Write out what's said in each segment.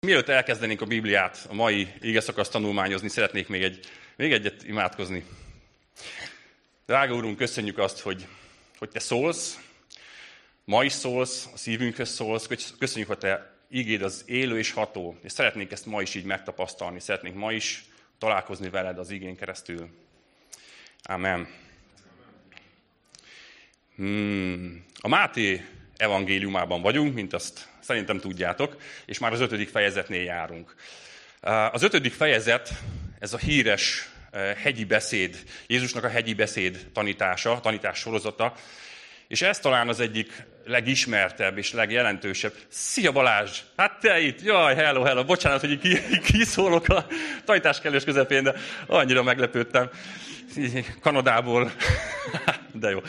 Mielőtt elkezdenénk a Bibliát, a mai égeszakaszt tanulmányozni, szeretnék még, egy, még egyet imádkozni. Drága Úrunk, köszönjük azt, hogy, hogy Te szólsz, ma is szólsz, a szívünkhöz szólsz, köszönjük, hogy Te ígéd az élő és ható, és szeretnénk ezt ma is így megtapasztalni, szeretnénk ma is találkozni veled az igén keresztül. Amen. Hmm. A Máté evangéliumában vagyunk, mint azt szerintem tudjátok, és már az ötödik fejezetnél járunk. Az ötödik fejezet, ez a híres hegyi beszéd, Jézusnak a hegyi beszéd tanítása, tanítás sorozata, és ez talán az egyik legismertebb és legjelentősebb. Szia Balázs! Hát te itt! Jaj, hello, hello! Bocsánat, hogy kiszólok a tanítás kellős közepén, de annyira meglepődtem. Kanadából. De jó.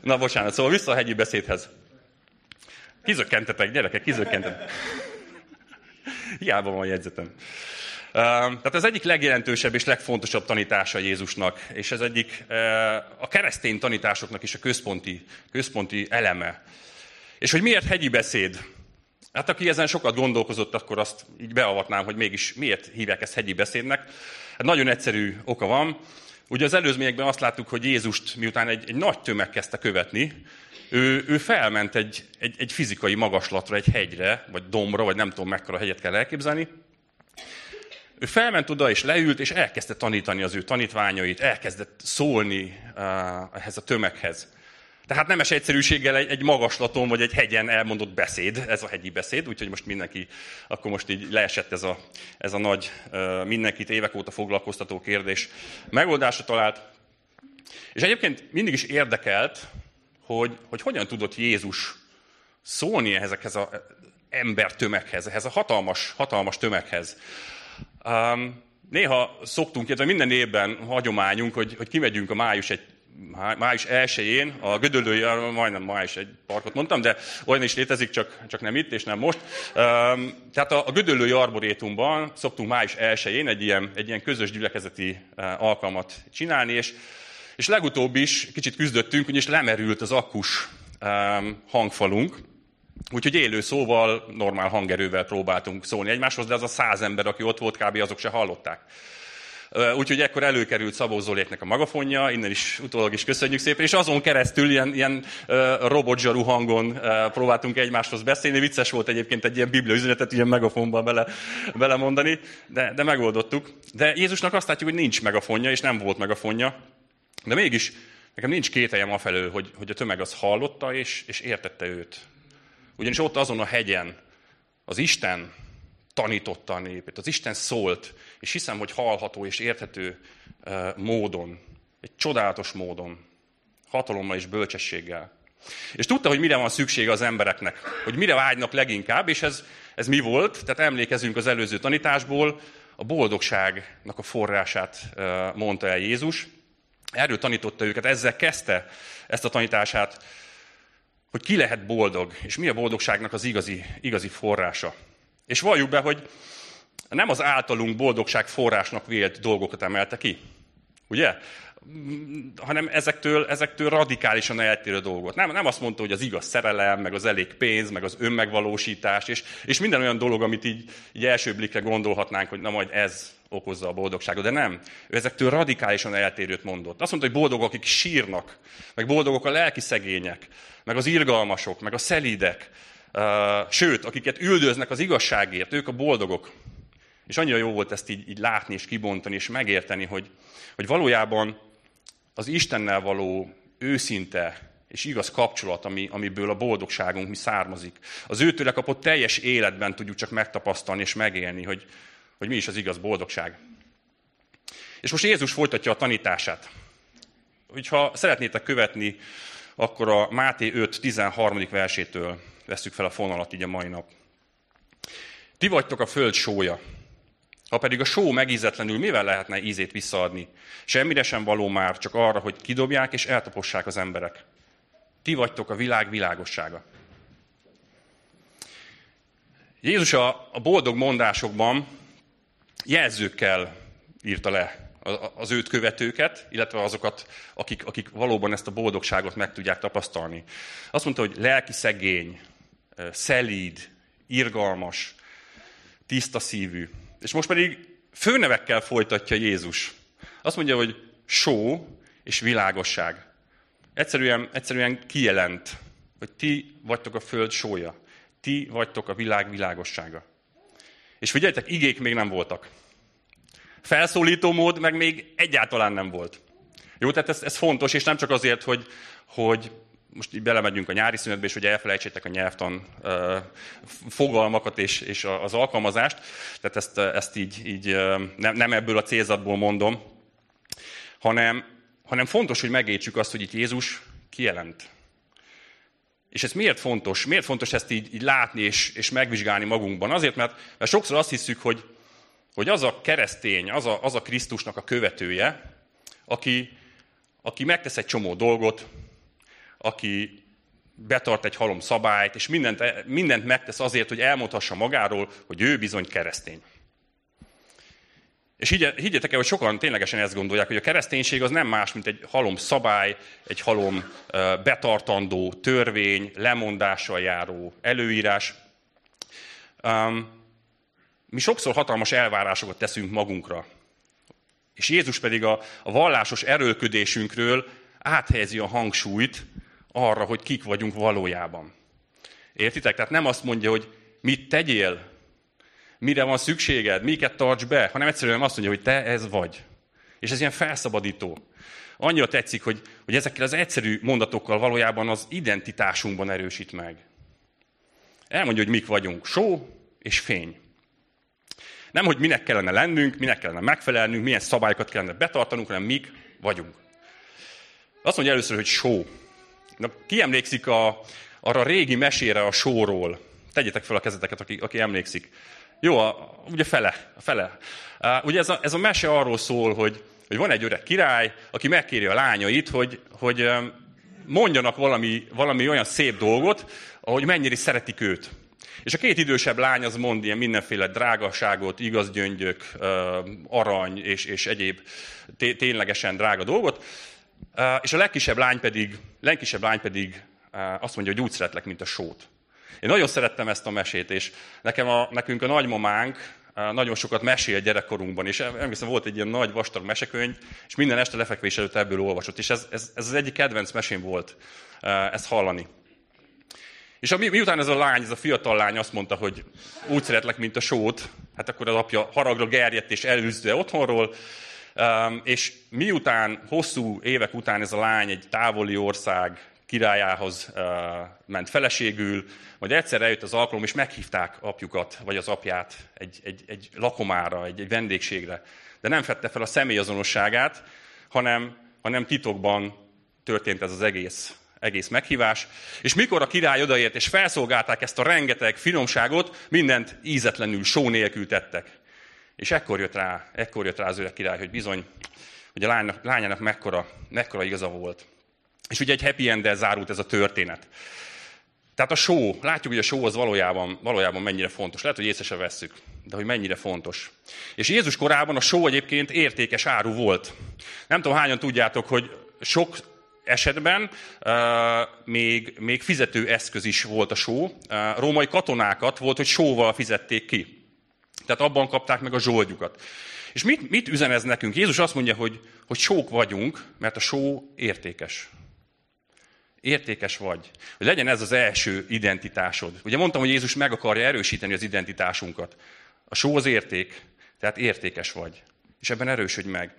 Na, bocsánat, szóval vissza a hegyi beszédhez. Kizökkentetek, gyerekek, kizökkentetek. Hiába van jegyzetem. Tehát ez egyik legjelentősebb és legfontosabb tanítása Jézusnak, és ez egyik a keresztény tanításoknak is a központi, központi eleme. És hogy miért hegyi beszéd? Hát aki ezen sokat gondolkozott, akkor azt így beavatnám, hogy mégis miért hívják ezt hegyi beszédnek. Hát nagyon egyszerű oka van. Ugye az előzményekben azt láttuk, hogy Jézust miután egy, egy nagy tömeg kezdte követni, ő, ő felment egy, egy, egy fizikai magaslatra, egy hegyre, vagy dombra, vagy nem tudom mekkora hegyet kell elképzelni. Ő felment oda, és leült, és elkezdte tanítani az ő tanítványait, elkezdett szólni uh, ehhez a tömeghez. Tehát nemes egyszerűséggel egy, egy magaslaton vagy egy hegyen elmondott beszéd, ez a hegyi beszéd, úgyhogy most mindenki, akkor most így leesett ez a, ez a nagy, mindenkit évek óta foglalkoztató kérdés. Megoldásra talált. És egyébként mindig is érdekelt, hogy, hogy hogyan tudott Jézus szólni ezekhez az embertömeghez, ehhez a hatalmas, hatalmas tömeghez. Um, néha szoktunk, illetve minden évben hagyományunk, hogy, hogy kimegyünk a május egy május 1-én, a Gödöllői, majdnem május egy parkot mondtam, de olyan is létezik, csak, csak nem itt, és nem most. Um, tehát a, a Gödöllői Arborétumban szoktunk május 1-én egy ilyen, egy ilyen közös gyülekezeti uh, alkalmat csinálni, és és legutóbb is kicsit küzdöttünk, ugyanis lemerült az akkus hangfalunk, úgyhogy élő szóval, normál hangerővel próbáltunk szólni egymáshoz, de az a száz ember, aki ott volt, kb. azok se hallották. Úgyhogy ekkor előkerült Szabó Zoléknek a magafonja, innen is utólag is köszönjük szépen, és azon keresztül ilyen, ilyen robotzsarú hangon próbáltunk egymáshoz beszélni. Vicces volt egyébként egy ilyen biblia üzenetet ilyen megafonban bele, belemondani, de, de megoldottuk. De Jézusnak azt látjuk, hogy nincs megafonja, és nem volt megafonja. De mégis nekem nincs kételjem afelől, hogy, hogy a tömeg az hallotta és, és értette őt. Ugyanis ott azon a hegyen az Isten tanította a népét, az Isten szólt, és hiszem, hogy hallható és érthető módon, egy csodálatos módon, hatalommal és bölcsességgel. És tudta, hogy mire van szüksége az embereknek, hogy mire vágynak leginkább, és ez, ez mi volt? Tehát emlékezünk az előző tanításból, a boldogságnak a forrását mondta el Jézus, Erről tanította őket, ezzel kezdte ezt a tanítását, hogy ki lehet boldog, és mi a boldogságnak az igazi, igazi forrása. És valljuk be, hogy nem az általunk boldogság forrásnak vélt dolgokat emelte ki. Ugye? hanem ezektől, ezektől radikálisan eltérő dolgot. Nem, nem azt mondta, hogy az igaz szerelem, meg az elég pénz, meg az önmegvalósítás, és, és minden olyan dolog, amit így, így első blikre gondolhatnánk, hogy na majd ez okozza a boldogságot. De nem. Ő ezektől radikálisan eltérőt mondott. Azt mondta, hogy boldogok, akik sírnak, meg boldogok a lelki szegények, meg az irgalmasok, meg a szelídek, sőt, akiket üldöznek az igazságért, ők a boldogok. És annyira jó volt ezt így, így látni és kibontani és megérteni, hogy, hogy valójában az Istennel való őszinte és igaz kapcsolat, ami, amiből a boldogságunk mi származik. Az őtőle kapott teljes életben tudjuk csak megtapasztalni és megélni, hogy, hogy mi is az igaz boldogság. És most Jézus folytatja a tanítását. Hogyha szeretnétek követni, akkor a Máté 5. 13. versétől veszük fel a fonalat így a mai nap. Ti vagytok a föld sója. Ha pedig a só megízetlenül, mivel lehetne ízét visszaadni? Semmire sem való már, csak arra, hogy kidobják és eltapossák az emberek. Ti vagytok a világ világossága. Jézus a, boldog mondásokban jelzőkkel írta le az őt követőket, illetve azokat, akik, akik valóban ezt a boldogságot meg tudják tapasztalni. Azt mondta, hogy lelki szegény, szelíd, irgalmas, tiszta szívű. És most pedig főnevekkel folytatja Jézus. Azt mondja, hogy só és világosság. Egyszerűen, egyszerűen kijelent, hogy ti vagytok a föld sója. Ti vagytok a világ világossága. És figyeljetek, igék még nem voltak. Felszólító mód meg még egyáltalán nem volt. Jó, tehát ez, ez fontos, és nem csak azért, hogy, hogy most így belemegyünk a nyári szünetbe, és hogy elfelejtsétek a nyelvtan uh, fogalmakat és, és az alkalmazást. Tehát ezt, ezt így, így nem, nem ebből a célzatból mondom, hanem, hanem fontos, hogy megértsük azt, hogy itt Jézus kijelent. És ez miért fontos? Miért fontos ezt így, így látni és, és megvizsgálni magunkban? Azért, mert, mert sokszor azt hiszük, hogy, hogy az a keresztény, az a, az a Krisztusnak a követője, aki, aki megtesz egy csomó dolgot, aki betart egy halom szabályt, és mindent, mindent megtesz azért, hogy elmondhassa magáról, hogy ő bizony keresztény. És higgyetek el, hogy sokan ténylegesen ezt gondolják, hogy a kereszténység az nem más, mint egy halom szabály, egy halom betartandó törvény, lemondással járó előírás. Mi sokszor hatalmas elvárásokat teszünk magunkra. És Jézus pedig a, a vallásos erőlködésünkről áthelyezi a hangsúlyt arra, hogy kik vagyunk valójában. Értitek? Tehát nem azt mondja, hogy mit tegyél, mire van szükséged, miket tarts be, hanem egyszerűen azt mondja, hogy te ez vagy. És ez ilyen felszabadító. Annyira tetszik, hogy, hogy ezekkel az egyszerű mondatokkal valójában az identitásunkban erősít meg. Elmondja, hogy mik vagyunk. Só és fény. Nem, hogy minek kellene lennünk, minek kellene megfelelnünk, milyen szabályokat kellene betartanunk, hanem mik vagyunk. Azt mondja először, hogy só. Na, ki emlékszik a, arra a régi mesére a sóról? Tegyétek fel a kezeteket, aki, aki emlékszik. Jó, a, ugye fele. A fele. Uh, ugye ez a, ez a mese arról szól, hogy, hogy van egy öreg király, aki megkéri a lányait, hogy, hogy mondjanak valami, valami olyan szép dolgot, ahogy mennyire szeretik őt. És a két idősebb lány az mond ilyen mindenféle drágaságot, igazgyöngyök, arany és, és egyéb ténylegesen drága dolgot. És a legkisebb lány pedig, legkisebb lány pedig azt mondja, hogy úgy szeretlek, mint a sót. Én nagyon szerettem ezt a mesét, és nekem a, nekünk a nagymamánk nagyon sokat mesél gyerekkorunkban, és emlékszem, volt egy ilyen nagy vastag mesekönyv, és minden este lefekvés előtt ebből olvasott, és ez, ez, ez az egyik kedvenc mesém volt ezt hallani. És mi, miután ez a lány, ez a fiatal lány azt mondta, hogy úgy szeretlek, mint a sót, hát akkor az apja haragra gerjedt és elűzte otthonról, és miután hosszú évek után ez a lány egy távoli ország királyához ment feleségül, majd egyszer eljött az alkalom, és meghívták apjukat, vagy az apját egy, egy, egy lakomára, egy, egy vendégségre. De nem fette fel a személyazonosságát, hanem, hanem titokban történt ez az egész, egész meghívás. És mikor a király odaért, és felszolgálták ezt a rengeteg finomságot, mindent ízetlenül, só nélkül tettek. És ekkor jött rá, ekkor jött rá az öreg király, hogy bizony, hogy a lánynak, lányának mekkora, mekkora igaza volt. És ugye egy happy end zárult ez a történet. Tehát a show, látjuk, hogy a show az valójában, valójában mennyire fontos. Lehet, hogy észre se vesszük, de hogy mennyire fontos. És Jézus korában a show egyébként értékes áru volt. Nem tudom, hányan tudjátok, hogy sok esetben uh, még, még fizető eszköz is volt a só. Uh, római katonákat volt, hogy sóval fizették ki. Tehát abban kapták meg a zsoldjukat. És mit, mit üzen ez nekünk? Jézus azt mondja, hogy, hogy sók vagyunk, mert a só értékes. Értékes vagy. Hogy legyen ez az első identitásod. Ugye mondtam, hogy Jézus meg akarja erősíteni az identitásunkat. A só az érték, tehát értékes vagy. És ebben erősödj meg.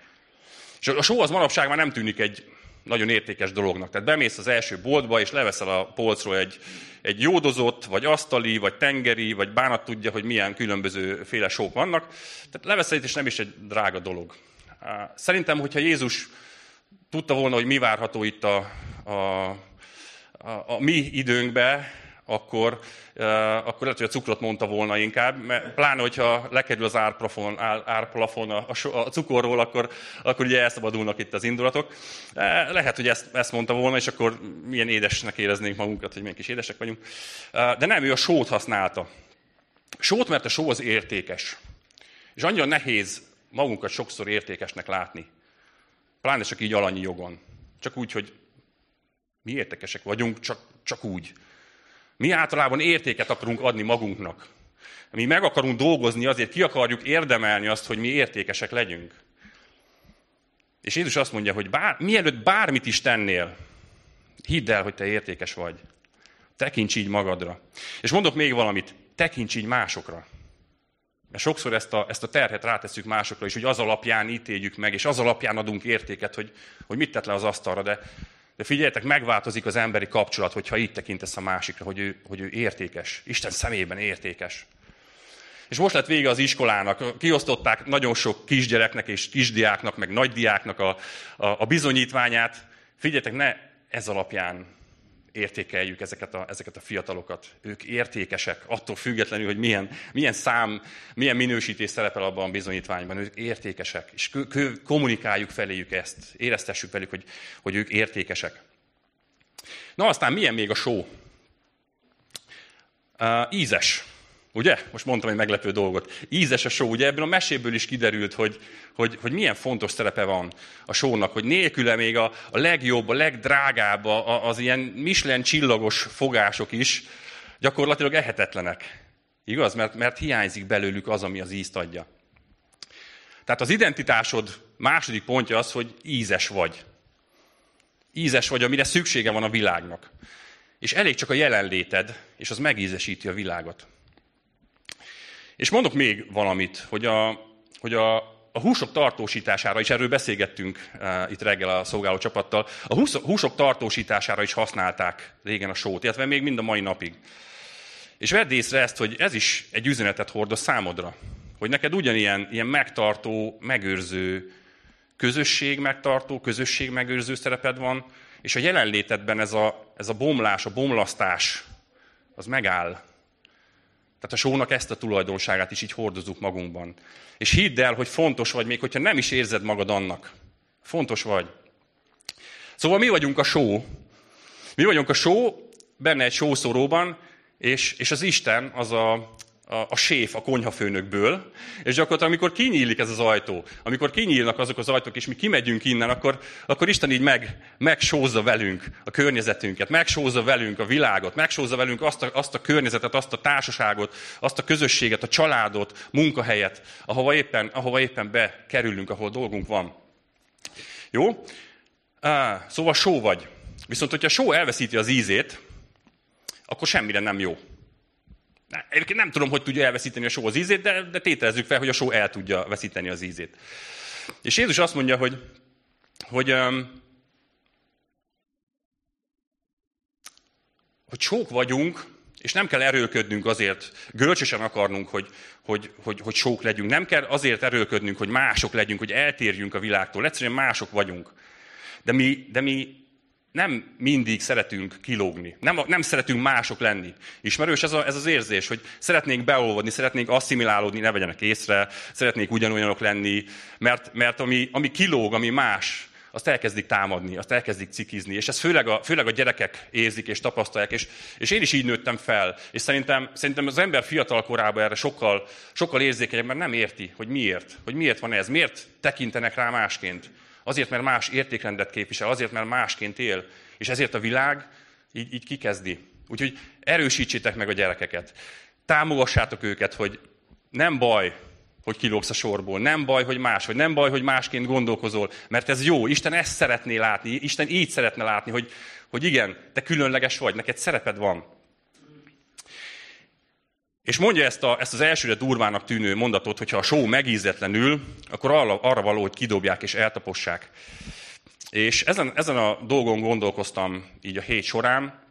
És a só az manapság már nem tűnik egy nagyon értékes dolognak. Tehát bemész az első boltba, és leveszel a polcról egy, egy jódozott, vagy asztali, vagy tengeri, vagy bánat tudja, hogy milyen különböző féle sók vannak. Tehát leveszel és nem is egy drága dolog. Szerintem, hogyha Jézus tudta volna, hogy mi várható itt a, a, a, mi időnkbe, akkor, uh, akkor lehet, hogy a cukrot mondta volna inkább, mert pláne, hogyha lekerül az árplafon, ár, árplafon a, a, cukorról, akkor, akkor ugye elszabadulnak itt az indulatok. Uh, lehet, hogy ezt, ezt mondta volna, és akkor milyen édesnek éreznénk magunkat, hogy milyen kis édesek vagyunk. Uh, de nem, ő a sót használta. Sót, mert a só az értékes. És annyira nehéz magunkat sokszor értékesnek látni. Pláne csak így alanyi jogon. Csak úgy, hogy mi értékesek vagyunk, csak, csak úgy. Mi általában értéket akarunk adni magunknak. Mi meg akarunk dolgozni, azért ki akarjuk érdemelni azt, hogy mi értékesek legyünk. És Jézus azt mondja, hogy bár, mielőtt bármit is tennél, hidd el, hogy te értékes vagy. Tekints így magadra. És mondok még valamit, tekints így másokra. Mert sokszor ezt a, ezt a terhet rátesszük másokra is, hogy az alapján ítéljük meg, és az alapján adunk értéket, hogy, hogy mit tett le az asztalra. De, de figyeljetek, megváltozik az emberi kapcsolat, hogyha így tekintesz a másikra, hogy ő, hogy ő értékes. Isten szemében értékes. És most lett vége az iskolának. Kiosztották nagyon sok kisgyereknek és kisdiáknak, meg nagydiáknak a, a, a bizonyítványát. Figyeljetek, ne ez alapján értékeljük ezeket a, ezeket a fiatalokat. Ők értékesek, attól függetlenül, hogy milyen, milyen szám, milyen minősítés szerepel abban a bizonyítványban. Ők értékesek, és kommunikáljuk feléjük ezt, éreztessük velük, hogy, hogy ők értékesek. Na aztán milyen még a só? Uh, ízes. Ugye? Most mondtam egy meglepő dolgot. Ízes a só. Ugye ebből a meséből is kiderült, hogy, hogy, hogy milyen fontos szerepe van a sónak, hogy nélküle még a, a legjobb, a legdrágább, a, az ilyen Michelin csillagos fogások is gyakorlatilag ehetetlenek. Igaz? Mert, mert hiányzik belőlük az, ami az ízt adja. Tehát az identitásod második pontja az, hogy ízes vagy. Ízes vagy, amire szüksége van a világnak. És elég csak a jelenléted, és az megízesíti a világot. És mondok még valamit, hogy a, hogy a, a húsok tartósítására is, erről beszélgettünk uh, itt reggel a szolgáló csapattal, a hús, húsok tartósítására is használták régen a sót, illetve még mind a mai napig. És vedd észre ezt, hogy ez is egy üzenetet hordoz számodra. Hogy neked ugyanilyen ilyen megtartó, megőrző, közösség megtartó, közösség megőrző szereped van, és a jelenlétedben ez a, ez a bomlás, a bomlasztás, az megáll. Tehát a sónak ezt a tulajdonságát is így hordozunk magunkban. És hidd el, hogy fontos vagy, még hogyha nem is érzed magad annak. Fontos vagy. Szóval mi vagyunk a só. Mi vagyunk a só, benne egy sószoróban, és, és az Isten az a, a, a séf a konyhafőnökből, és gyakorlatilag amikor kinyílik ez az ajtó, amikor kinyílnak azok az ajtók, és mi kimegyünk innen, akkor, akkor Isten így meg, megsózza velünk a környezetünket, megsózza velünk a világot, megsózza velünk azt a, azt a környezetet, azt a társaságot, azt a közösséget, a családot, munkahelyet, ahova éppen, ahova éppen bekerülünk, ahol dolgunk van. Jó? Á, szóval só vagy. Viszont, hogyha só elveszíti az ízét, akkor semmire nem jó. Egyébként nem tudom, hogy tudja elveszíteni a só az ízét, de, de tételezzük fel, hogy a só el tudja veszíteni az ízét. És Jézus azt mondja, hogy, hogy, hogy sók vagyunk, és nem kell erőlködnünk azért, görcsösen akarnunk, hogy, hogy, hogy, hogy sók legyünk. Nem kell azért erőlködnünk, hogy mások legyünk, hogy eltérjünk a világtól. Egyszerűen mások vagyunk. De mi, de mi nem mindig szeretünk kilógni. Nem, nem szeretünk mások lenni. Ismerős ez, a, ez az érzés, hogy szeretnénk beolvadni, szeretnénk asszimilálódni, ne vegyenek észre, szeretnék ugyanolyanok lenni, mert, mert ami, ami kilóg, ami más, azt elkezdik támadni, azt elkezdik cikizni, és ez főleg a, főleg a gyerekek érzik és tapasztalják, és, és én is így nőttem fel, és szerintem, szerintem az ember fiatal korában erre sokkal, sokkal érzékenyebb, mert nem érti, hogy miért, hogy miért van ez, miért tekintenek rá másként. Azért, mert más értékrendet képvisel, azért, mert másként él. És ezért a világ így, így kikezdi. Úgyhogy erősítsétek meg a gyerekeket. Támogassátok őket, hogy nem baj, hogy kilógsz a sorból. Nem baj, hogy más vagy. Nem baj, hogy másként gondolkozol. Mert ez jó. Isten ezt szeretné látni. Isten így szeretne látni, hogy, hogy igen, te különleges vagy, neked szereped van. És mondja ezt, a, ezt az elsőre durvának tűnő mondatot, hogyha a só megízetlenül, akkor arra, arra való, hogy kidobják és eltapossák. És ezen, ezen a dolgon gondolkoztam így a hét során,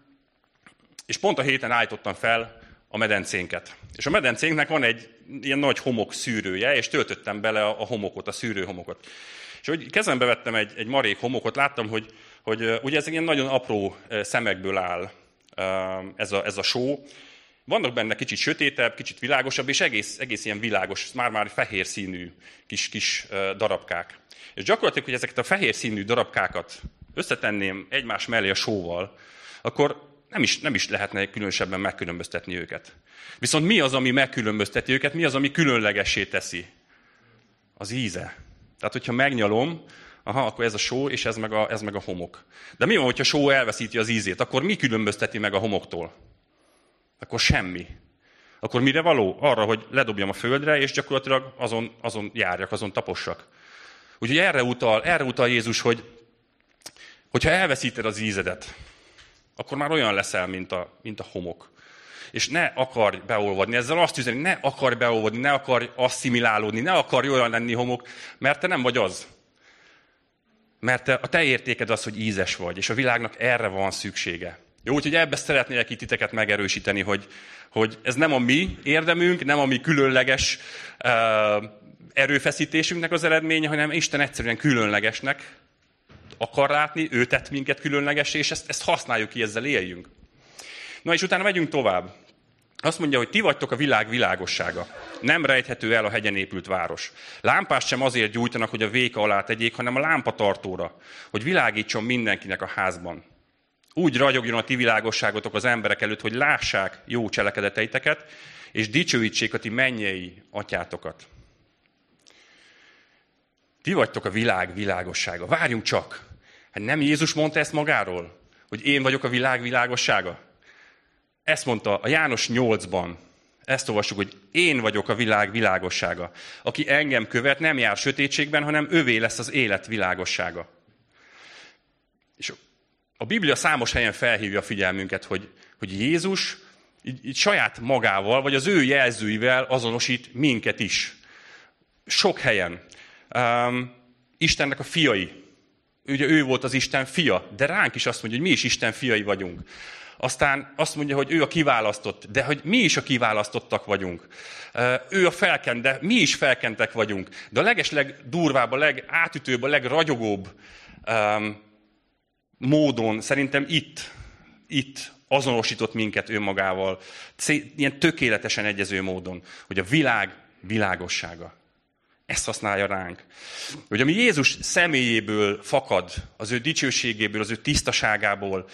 és pont a héten állítottam fel a medencénket. És a medencénknek van egy ilyen nagy homok szűrője, és töltöttem bele a homokot, a szűrőhomokot. És hogy kezembe vettem egy, egy marék homokot, láttam, hogy, hogy ugye ez egy ilyen nagyon apró szemekből áll ez a, ez a só, vannak benne kicsit sötétebb, kicsit világosabb, és egész, egész ilyen világos, már-már fehér színű kis, kis darabkák. És gyakorlatilag, hogy ezeket a fehér színű darabkákat összetenném egymás mellé a sóval, akkor nem is, nem is lehetne különösebben megkülönböztetni őket. Viszont mi az, ami megkülönbözteti őket, mi az, ami különlegessé teszi? Az íze. Tehát, hogyha megnyalom, aha, akkor ez a só, és ez meg a, ez meg a homok. De mi van, hogyha a só elveszíti az ízét? Akkor mi különbözteti meg a homoktól? Akkor semmi. akkor mire való? Arra, hogy ledobjam a földre, és gyakorlatilag azon, azon járjak, azon tapossak. Úgyhogy erre utal, erre utal Jézus, hogy hogyha elveszíted az ízedet, akkor már olyan leszel, mint a, mint a homok. És ne akarj beolvadni. Ezzel azt üzeni, ne akarj beolvadni, ne akarj asszimilálódni, ne akarj olyan lenni homok, mert te nem vagy az. Mert te, a te értéked az, hogy ízes vagy, és a világnak erre van szüksége. Jó, úgyhogy ebbe szeretnélek itt titeket megerősíteni, hogy, hogy ez nem a mi érdemünk, nem a mi különleges uh, erőfeszítésünknek az eredménye, hanem Isten egyszerűen különlegesnek akar látni, ő tett minket különleges, és ezt, ezt használjuk ki, ezzel éljünk. Na és utána megyünk tovább. Azt mondja, hogy ti vagytok a világ világossága. Nem rejthető el a hegyen épült város. Lámpást sem azért gyújtanak, hogy a véka alá tegyék, hanem a lámpatartóra, hogy világítson mindenkinek a házban. Úgy ragyogjon a ti világosságotok az emberek előtt, hogy lássák jó cselekedeteiteket, és dicsőítsék a ti mennyei atyátokat. Ti vagytok a világ világossága. Várjunk csak! Hát nem Jézus mondta ezt magáról? Hogy én vagyok a világ világossága? Ezt mondta a János 8-ban. Ezt olvassuk, hogy én vagyok a világ világossága. Aki engem követ, nem jár sötétségben, hanem övé lesz az élet világossága. És a Biblia számos helyen felhívja a figyelmünket, hogy, hogy Jézus így, így saját magával, vagy az ő jelzőivel azonosít minket is. Sok helyen. Um, Istennek a fiai. Ugye ő volt az Isten fia, de ránk is azt mondja, hogy mi is Isten fiai vagyunk. Aztán azt mondja, hogy ő a kiválasztott, de hogy mi is a kiválasztottak vagyunk. Ő a felkent, de mi is felkentek vagyunk. De a legesleg durvább, a legátütőbb, a legragyogóbb módon szerintem itt, itt azonosított minket önmagával, ilyen tökéletesen egyező módon, hogy a világ világossága. Ezt használja ránk. Hogy ami Jézus személyéből fakad, az ő dicsőségéből, az ő tisztaságából,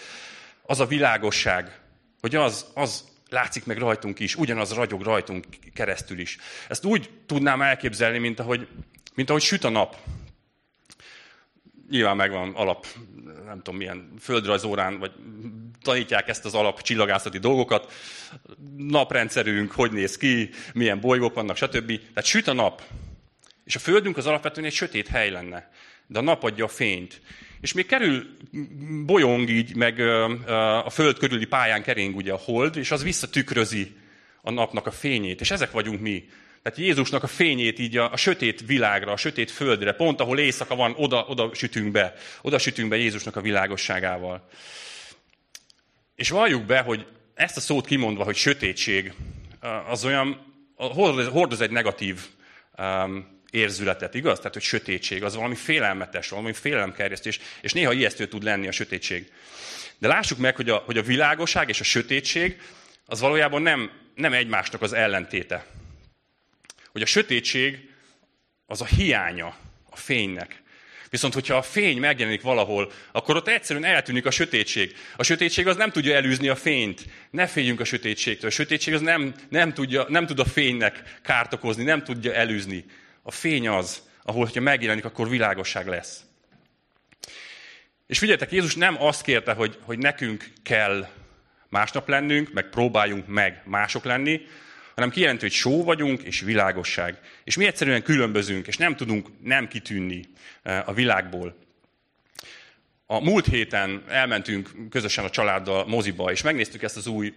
az a világosság, hogy az, az látszik meg rajtunk is, ugyanaz ragyog rajtunk keresztül is. Ezt úgy tudnám elképzelni, mint ahogy, mint ahogy süt a nap. Nyilván megvan alap, nem tudom milyen földrajzórán, vagy tanítják ezt az alap csillagászati dolgokat. Naprendszerünk, hogy néz ki, milyen bolygók vannak, stb. Tehát süt a nap, és a Földünk az alapvetően egy sötét hely lenne, de a nap adja a fényt. És még kerül, bolyong így, meg a Föld körüli pályán kering ugye a hold, és az visszatükrözi a napnak a fényét. És ezek vagyunk mi. Tehát Jézusnak a fényét így a, a sötét világra, a sötét földre, pont ahol éjszaka van, oda, oda sütünk be. Oda sütünk be Jézusnak a világosságával. És valljuk be, hogy ezt a szót kimondva, hogy sötétség, az olyan, hordoz egy negatív um, érzületet, igaz? Tehát, hogy sötétség, az valami félelmetes, valami félelemkerjesztés, és néha ijesztő tud lenni a sötétség. De lássuk meg, hogy a, hogy a világosság és a sötétség az valójában nem, nem egymásnak az ellentéte. Hogy a sötétség az a hiánya a fénynek. Viszont, hogyha a fény megjelenik valahol, akkor ott egyszerűen eltűnik a sötétség. A sötétség az nem tudja elűzni a fényt. Ne féljünk a sötétségtől. A sötétség az nem, nem, tudja, nem tud a fénynek kárt okozni, nem tudja elűzni. A fény az, ahol, hogyha megjelenik, akkor világosság lesz. És figyeljetek, Jézus nem azt kérte, hogy, hogy nekünk kell másnap lennünk, meg próbáljunk meg mások lenni, hanem kijelenti, hogy só vagyunk, és világosság. És mi egyszerűen különbözünk, és nem tudunk nem kitűnni eh, a világból. A múlt héten elmentünk közösen a családdal moziba, és megnéztük ezt az új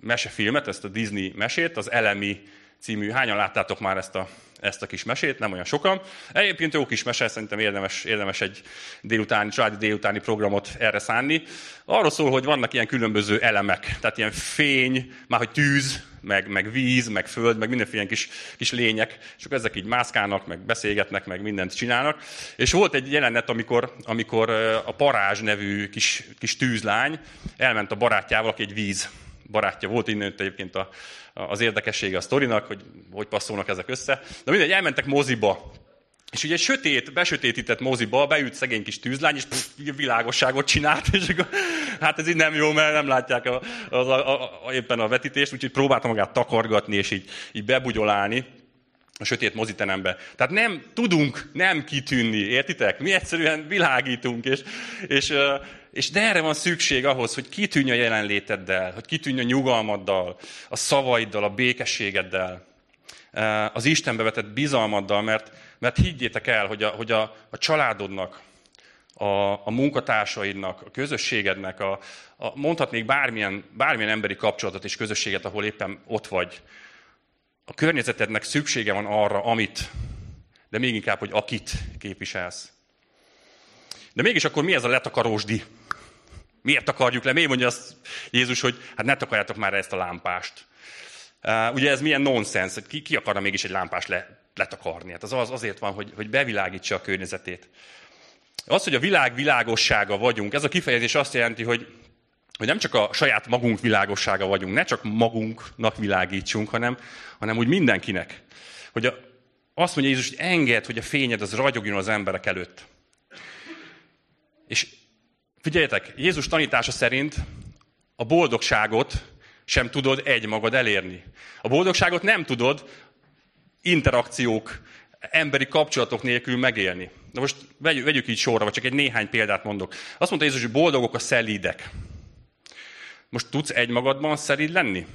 mesefilmet, ezt a Disney mesét, az Elemi című. Hányan láttátok már ezt a ezt a kis mesét, nem olyan sokan. Egyébként jó kis mese, szerintem érdemes, érdemes egy délutáni, családi délutáni programot erre szánni. Arról szól, hogy vannak ilyen különböző elemek, tehát ilyen fény, már hogy tűz, meg, meg víz, meg föld, meg mindenféle kis, kis lények, és akkor ezek így mászkálnak, meg beszélgetnek, meg mindent csinálnak. És volt egy jelenet, amikor, amikor a Parázs nevű kis, kis tűzlány elment a barátjával, aki egy víz barátja volt, innen egyébként a, az érdekessége a sztorinak, hogy hogy passzolnak ezek össze. De mindegy, elmentek moziba. És ugye egy sötét, besötétített moziba beült szegény kis tűzlány, és pff, világosságot csinált, és akkor, hát ez így nem jó, mert nem látják a, a, a, a, éppen a vetítést, úgyhogy próbálta magát takargatni, és így, így bebugyolálni. a sötét moziterembe. Tehát nem tudunk nem kitűnni, értitek? Mi egyszerűen világítunk, és, és, és de erre van szükség ahhoz, hogy kitűnj a jelenléteddel, hogy kitűnj a nyugalmaddal, a szavaiddal, a békességeddel, az Istenbe vetett bizalmaddal, mert, mert higgyétek el, hogy a, hogy a, a családodnak, a, a munkatársaidnak, a közösségednek, a, a, mondhatnék bármilyen, bármilyen emberi kapcsolatot és közösséget, ahol éppen ott vagy, a környezetednek szüksége van arra, amit, de még inkább, hogy akit képviselsz. De mégis akkor mi ez a letakarósdi? Miért akarjuk le? Miért mondja azt Jézus, hogy hát ne takarjátok már ezt a lámpást? Uh, ugye ez milyen nonsens, hogy ki, ki akarna mégis egy lámpást le, letakarni? Hát az, az azért van, hogy, hogy bevilágítsa a környezetét. Az, hogy a világ világossága vagyunk, ez a kifejezés azt jelenti, hogy hogy nem csak a saját magunk világossága vagyunk, ne csak magunknak világítsunk, hanem, hanem úgy mindenkinek. Hogy a, azt mondja Jézus, hogy enged, hogy a fényed az ragyogjon az emberek előtt. És figyeljetek, Jézus tanítása szerint a boldogságot sem tudod egy magad elérni. A boldogságot nem tudod interakciók, emberi kapcsolatok nélkül megélni. Na most vegyük, vegyük így sorra, vagy csak egy néhány példát mondok. Azt mondta Jézus, hogy boldogok a szelídek. Most tudsz egymagadban szerid lenni?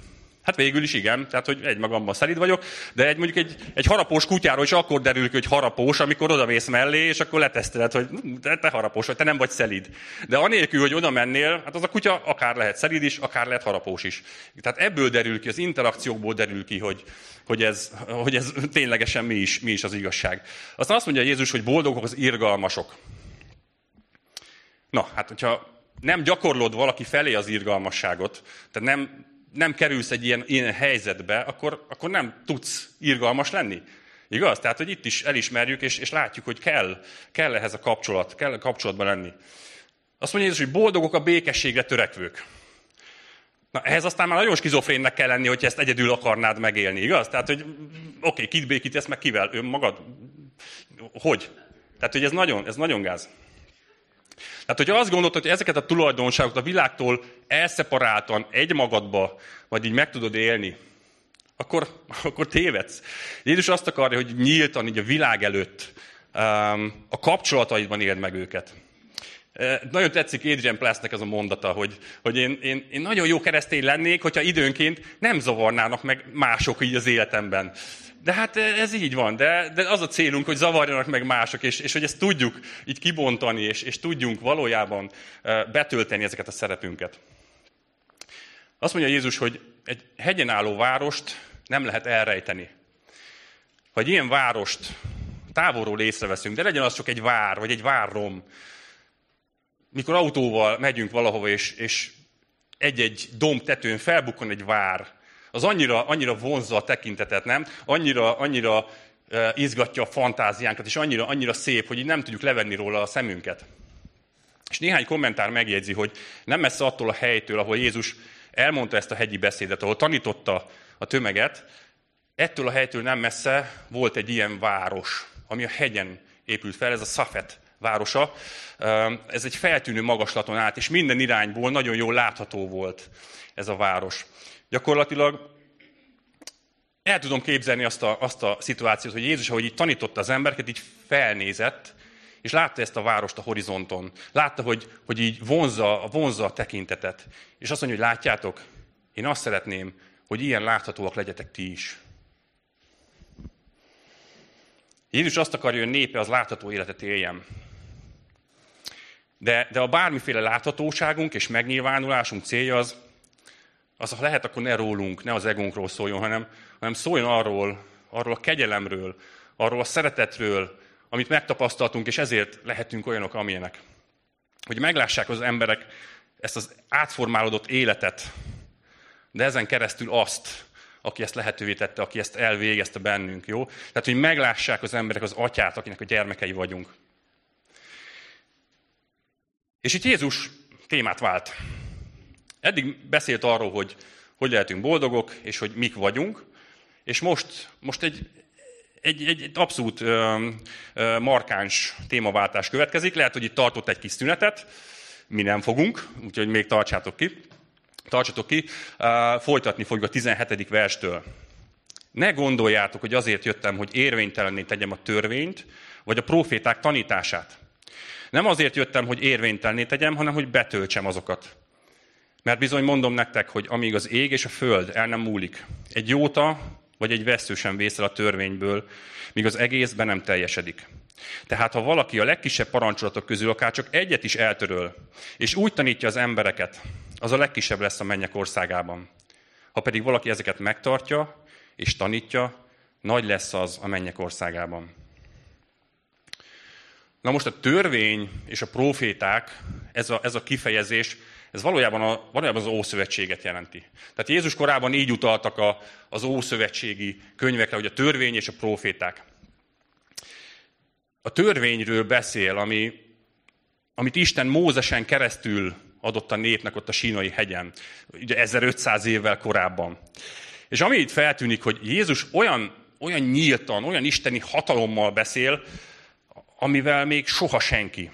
Hát végül is igen, tehát hogy egymagamban szerid vagyok, de egy, mondjuk egy, egy harapós kutyáról is akkor derül ki, hogy harapós, amikor odavész mellé, és akkor leteszteled, hogy te, te harapós vagy, te nem vagy szelid. De anélkül, hogy oda mennél, hát az a kutya akár lehet szelid is, akár lehet harapós is. Tehát ebből derül ki, az interakciókból derül ki, hogy, hogy, ez, hogy ez ténylegesen mi is, mi is az igazság. Aztán azt mondja Jézus, hogy boldogok az irgalmasok. Na, hát hogyha nem gyakorlod valaki felé az irgalmasságot, tehát nem, nem kerülsz egy ilyen, ilyen helyzetbe, akkor, akkor nem tudsz irgalmas lenni. Igaz? Tehát, hogy itt is elismerjük, és, és látjuk, hogy kell, kell ehhez a kapcsolat, kell a kapcsolatban lenni. Azt mondja Jézus, hogy boldogok a békességre törekvők. Na, ehhez aztán már nagyon skizofrénnek kell lenni, hogyha ezt egyedül akarnád megélni, igaz? Tehát, hogy oké, okay, kit békítesz, meg kivel? Önmagad? Hogy? Tehát, hogy ez nagyon, ez nagyon gáz. Tehát, hogyha azt gondolod, hogy ezeket a tulajdonságokat a világtól elszeparáltan egymagadba, vagy így meg tudod élni, akkor, akkor tévedsz. Jézus azt akarja, hogy nyíltan, így a világ előtt um, a kapcsolataidban éld meg őket. Nagyon tetszik Adrian Plessnek ez a mondata, hogy, hogy én, én, én nagyon jó keresztény lennék, hogyha időnként nem zavarnának meg mások így az életemben. De hát ez így van, de, de az a célunk, hogy zavarjanak meg mások, és, és hogy ezt tudjuk így kibontani, és, és tudjunk valójában betölteni ezeket a szerepünket. Azt mondja Jézus, hogy egy hegyen álló várost nem lehet elrejteni. Ha egy ilyen várost távolról észreveszünk, de legyen az csak egy vár, vagy egy várrom, autóval megyünk valahova, és, és egy-egy domb tetőn felbukkan egy vár, az annyira, annyira vonzza a tekintetet, nem? Annyira, annyira izgatja a fantáziánkat, és annyira, annyira szép, hogy így nem tudjuk levenni róla a szemünket. És néhány kommentár megjegyzi, hogy nem messze attól a helytől, ahol Jézus elmondta ezt a hegyi beszédet, ahol tanította a tömeget, ettől a helytől nem messze volt egy ilyen város, ami a hegyen épült fel, ez a Szafet városa. Ez egy feltűnő magaslaton át, és minden irányból nagyon jól látható volt ez a város. Gyakorlatilag el tudom képzelni azt a, azt a szituációt, hogy Jézus, ahogy így tanította az embereket, így felnézett, és látta ezt a várost a horizonton. Látta, hogy, hogy így vonzza, vonzza a tekintetet. És azt mondja, hogy látjátok, én azt szeretném, hogy ilyen láthatóak legyetek ti is. Jézus azt akarja, hogy a népe az látható életet éljen. De, de a bármiféle láthatóságunk és megnyilvánulásunk célja az, az ha lehet, akkor ne rólunk, ne az egónkról szóljon, hanem, hanem szóljon arról, arról a kegyelemről, arról a szeretetről, amit megtapasztaltunk, és ezért lehetünk olyanok, amilyenek. Hogy meglássák az emberek ezt az átformálódott életet, de ezen keresztül azt, aki ezt lehetővé tette, aki ezt elvégezte bennünk, jó? Tehát, hogy meglássák az emberek az atyát, akinek a gyermekei vagyunk. És itt Jézus témát vált. Eddig beszélt arról, hogy hogy lehetünk boldogok, és hogy mik vagyunk, és most, most egy, egy, egy, egy abszolút ö, ö, markáns témaváltás következik. Lehet, hogy itt tartott egy kis szünetet, mi nem fogunk, úgyhogy még tartsátok ki. Tartsatok ki, uh, folytatni fogjuk a 17. verstől. Ne gondoljátok, hogy azért jöttem, hogy érvénytelenné tegyem a törvényt, vagy a proféták tanítását. Nem azért jöttem, hogy érvénytelenné tegyem, hanem hogy betöltsem azokat. Mert bizony mondom nektek, hogy amíg az ég és a föld el nem múlik, egy jóta vagy egy vesző sem vészel a törvényből, míg az egész be nem teljesedik. Tehát ha valaki a legkisebb parancsolatok közül akár csak egyet is eltöröl, és úgy tanítja az embereket, az a legkisebb lesz a mennyek országában. Ha pedig valaki ezeket megtartja és tanítja, nagy lesz az a mennyek országában. Na most a törvény és a proféták, ez a, ez a kifejezés, ez valójában, a, valójában az Ószövetséget jelenti. Tehát Jézus korában így utaltak a, az Ószövetségi könyvekre, hogy a törvény és a proféták. A törvényről beszél, ami, amit Isten Mózesen keresztül adott a népnek ott a sínai hegyen, ugye 1500 évvel korábban. És ami itt feltűnik, hogy Jézus olyan, olyan nyíltan, olyan isteni hatalommal beszél, amivel még soha senki.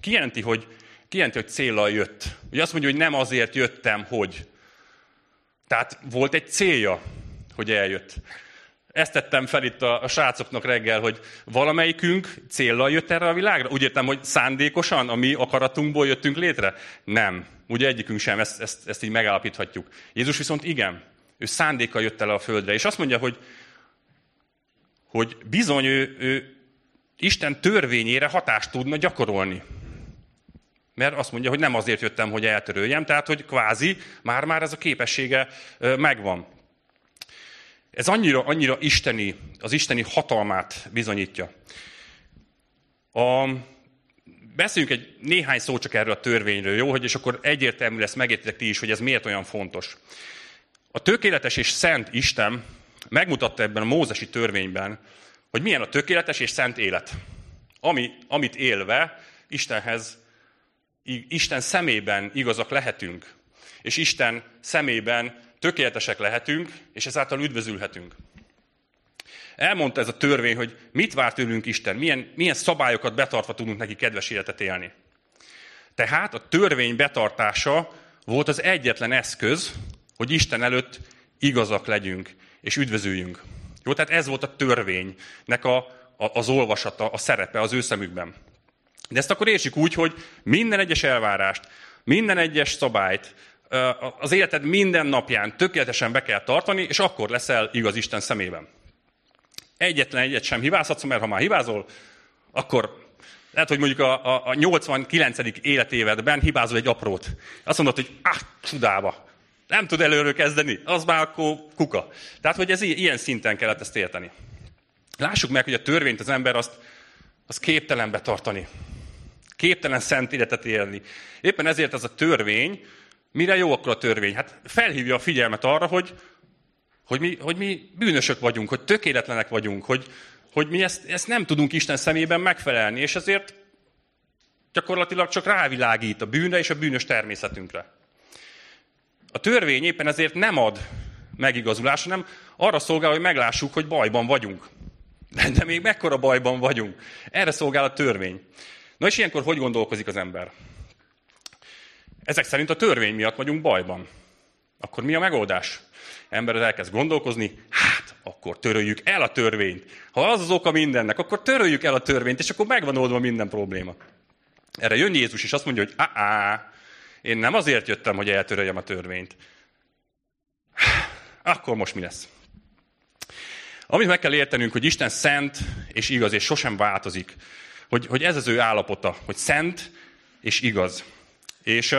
Kijelenti, hogy, kijelenti, hogy célral jött. Ugye azt mondja, hogy nem azért jöttem, hogy. Tehát volt egy célja, hogy eljött. Ezt tettem fel itt a, a srácoknak reggel, hogy valamelyikünk célral jött erre a világra. Úgy értem, hogy szándékosan, a mi akaratunkból jöttünk létre? Nem. Ugye egyikünk sem, ezt, ezt, ezt így megállapíthatjuk. Jézus viszont igen. Ő szándékkal jött el a földre. És azt mondja, hogy, hogy bizony ő, ő Isten törvényére hatást tudna gyakorolni. Mert azt mondja, hogy nem azért jöttem, hogy eltöröljem, tehát hogy kvázi már-már ez a képessége megvan. Ez annyira, annyira isteni, az isteni hatalmát bizonyítja. A, beszéljünk egy néhány szó csak erről a törvényről, jó? Hogy és akkor egyértelmű lesz, megértitek ti is, hogy ez miért olyan fontos. A tökéletes és szent Isten megmutatta ebben a mózesi törvényben, hogy milyen a tökéletes és szent élet. Ami, amit élve Istenhez, Isten szemében igazak lehetünk. És Isten szemében tökéletesek lehetünk, és ezáltal üdvözülhetünk. Elmondta ez a törvény, hogy mit vár tőlünk Isten, milyen, milyen szabályokat betartva tudunk neki kedves életet élni. Tehát a törvény betartása volt az egyetlen eszköz, hogy Isten előtt igazak legyünk, és üdvözüljünk. Jó, tehát ez volt a törvénynek a, a, az olvasata, a szerepe az ő szemükben. De ezt akkor értsük úgy, hogy minden egyes elvárást, minden egyes szabályt, az életed minden napján tökéletesen be kell tartani, és akkor leszel igaz Isten szemében. Egyetlen egyet sem hibázhatsz, mert ha már hibázol, akkor lehet, hogy mondjuk a, a, a 89. életévedben hibázol egy aprót. Azt mondod, hogy ah, csudába, nem tud előről kezdeni, az már akkor kuka. Tehát, hogy ez ilyen szinten kellett ezt érteni. Lássuk meg, hogy a törvényt az ember azt, azt képtelen betartani. Képtelen szent életet élni. Éppen ezért ez a törvény, mire jó akkor a törvény? Hát felhívja a figyelmet arra, hogy, hogy, mi, hogy mi bűnösök vagyunk, hogy tökéletlenek vagyunk, hogy, hogy mi ezt, ezt nem tudunk Isten szemében megfelelni, és ezért gyakorlatilag csak rávilágít a bűnre és a bűnös természetünkre. A törvény éppen ezért nem ad megigazulást, hanem arra szolgál, hogy meglássuk, hogy bajban vagyunk. De, de még mekkora bajban vagyunk. Erre szolgál a törvény. Na és ilyenkor hogy gondolkozik az ember? Ezek szerint a törvény miatt vagyunk bajban. Akkor mi a megoldás? Ember elkezd gondolkozni, hát akkor töröljük el a törvényt. Ha az az oka mindennek, akkor töröljük el a törvényt, és akkor megvan oldva minden probléma. Erre jön Jézus, és azt mondja, hogy á, én nem azért jöttem, hogy eltöröljem a törvényt. Akkor most mi lesz? Amit meg kell értenünk, hogy Isten szent és igaz, és sosem változik. Hogy, hogy ez az ő állapota, hogy szent és igaz. És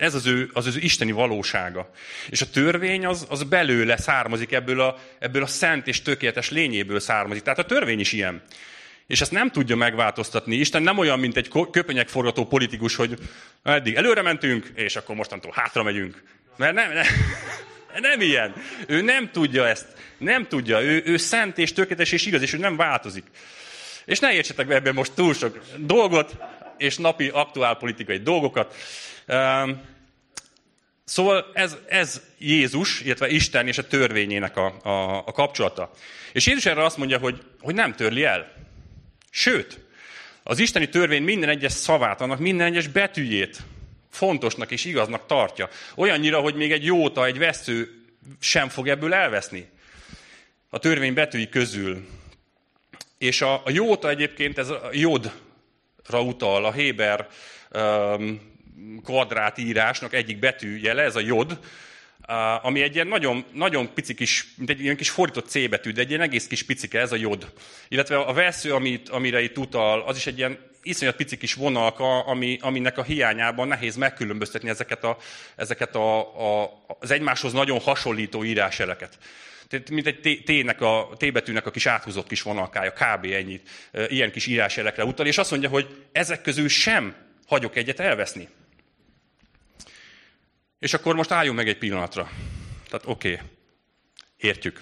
ez az ő, az, az ő isteni valósága. És a törvény az, az belőle származik, ebből a, ebből a szent és tökéletes lényéből származik. Tehát a törvény is ilyen. És ezt nem tudja megváltoztatni. Isten nem olyan, mint egy köpenyekforgató politikus, hogy eddig előre mentünk, és akkor mostantól hátra megyünk. Mert nem, nem, nem ilyen. Ő nem tudja ezt. Nem tudja. Ő, ő szent és tökéletes és igaz, és ő nem változik. És ne értsetek be ebben most túl sok dolgot, és napi aktuál politikai dolgokat. Szóval ez, ez Jézus, illetve Isten és a törvényének a, a, a kapcsolata. És Jézus erre azt mondja, hogy, hogy nem törli el. Sőt, az isteni törvény minden egyes szavát, annak minden egyes betűjét fontosnak és igaznak tartja. Olyannyira, hogy még egy jóta, egy vesző sem fog ebből elveszni. a törvény betűi közül. És a, a jóta egyébként ez a jodra utal, a Héber um, kvadrátírásnak egyik betűjele, ez a jod, ami egy ilyen nagyon, nagyon pici kis, mint egy ilyen kis fordított C betű, de egy ilyen egész kis picike, ez a jod. Illetve a vesző, amit, amire itt utal, az is egy ilyen iszonyat pici kis vonalka, ami, aminek a hiányában nehéz megkülönböztetni ezeket, a, ezeket a, a, az egymáshoz nagyon hasonlító íráseleket. Tehát, mint egy T-nek a, T betűnek a kis áthúzott kis vonalkája, kb. ennyit, ilyen kis íráselekre utal, és azt mondja, hogy ezek közül sem hagyok egyet elveszni. És akkor most álljunk meg egy pillanatra. Tehát oké, okay, értjük.